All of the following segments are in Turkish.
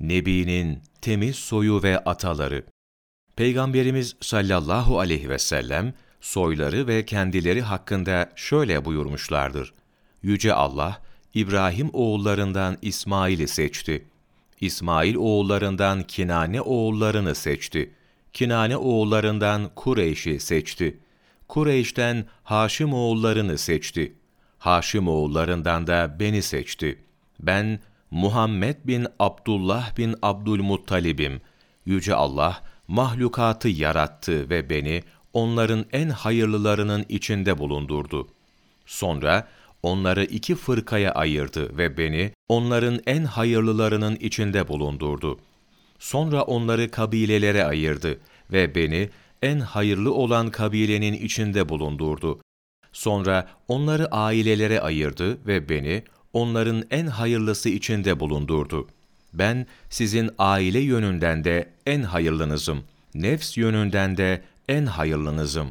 Nebi'nin temiz soyu ve ataları. Peygamberimiz sallallahu aleyhi ve sellem, soyları ve kendileri hakkında şöyle buyurmuşlardır. Yüce Allah, İbrahim oğullarından İsmail'i seçti. İsmail oğullarından Kinane oğullarını seçti. Kinane oğullarından Kureyş'i seçti. Kureyş'ten Haşim oğullarını seçti. Haşim oğullarından da beni seçti. Ben Muhammed bin Abdullah bin Abdülmuttalib'im. Yüce Allah mahlukatı yarattı ve beni onların en hayırlılarının içinde bulundurdu. Sonra onları iki fırkaya ayırdı ve beni onların en hayırlılarının içinde bulundurdu. Sonra onları kabilelere ayırdı ve beni en hayırlı olan kabilenin içinde bulundurdu. Sonra onları ailelere ayırdı ve beni onların en hayırlısı içinde bulundurdu. Ben sizin aile yönünden de en hayırlınızım. Nefs yönünden de en hayırlınızım.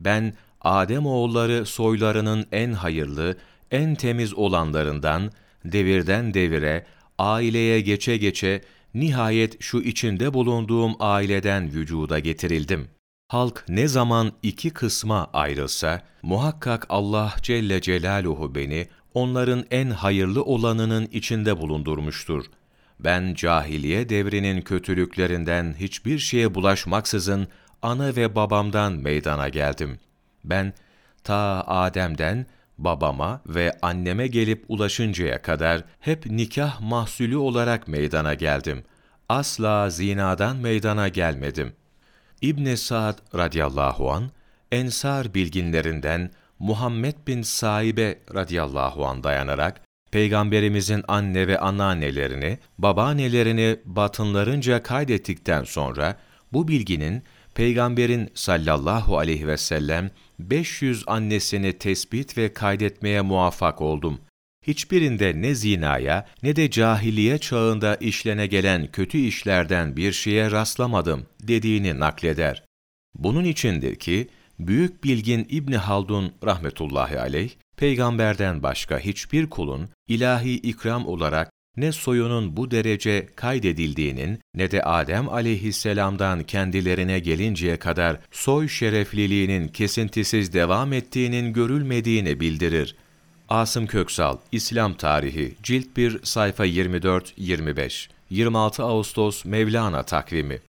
Ben Adem oğulları soylarının en hayırlı, en temiz olanlarından, devirden devire, aileye geçe geçe, nihayet şu içinde bulunduğum aileden vücuda getirildim. Halk ne zaman iki kısma ayrılsa, muhakkak Allah Celle Celaluhu beni onların en hayırlı olanının içinde bulundurmuştur. Ben cahiliye devrinin kötülüklerinden hiçbir şeye bulaşmaksızın ana ve babamdan meydana geldim. Ben ta Adem'den babama ve anneme gelip ulaşıncaya kadar hep nikah mahsulü olarak meydana geldim. Asla zinadan meydana gelmedim. İbn Sa'd radıyallahu an Ensar bilginlerinden Muhammed bin Saibe radıyallahu an dayanarak Peygamberimizin anne ve anneannelerini, babaannelerini batınlarınca kaydettikten sonra bu bilginin Peygamberin sallallahu aleyhi ve sellem 500 annesini tespit ve kaydetmeye muvaffak oldum. Hiçbirinde ne zinaya ne de cahiliye çağında işlene gelen kötü işlerden bir şeye rastlamadım dediğini nakleder. Bunun içindir ki büyük bilgin İbni Haldun rahmetullahi aleyh peygamberden başka hiçbir kulun ilahi ikram olarak ne soyunun bu derece kaydedildiğinin ne de Adem aleyhisselamdan kendilerine gelinceye kadar soy şerefliliğinin kesintisiz devam ettiğinin görülmediğini bildirir. Asım Köksal, İslam Tarihi, Cilt 1, sayfa 24-25, 26 Ağustos Mevlana takvimi